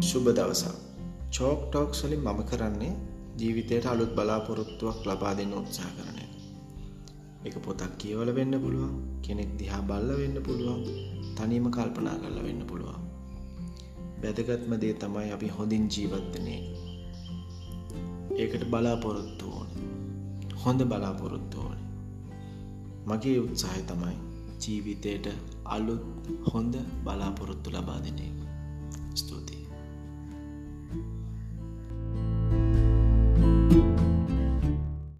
සුබ දවසක් chalk talks වලින් මම කරන්නේ ජීවිතයට අලුත් බලාපොරොත්තුවක් ලබා දෙන්න උත්සාහ කරන එක. එක පොතක් කියවල වෙන්න පුළුවන් කෙනෙක් දිහා බල්ල වෙන්න පුළුවන් තනීම කල්පනා කරලා වෙන්න පුළුවන්. වැදගත්ම දේ තමයි අපි හොඳින් ජීවත්වන එක. ඒකට බලාපොරොත්තු ඕන. හොඳ බලාපොරොත්තු ඕන. මගේ උත්සාහය තමයි ජීවිතයට අලුත් හොඳ බලාපොරොත්තු ලබා දෙන එක.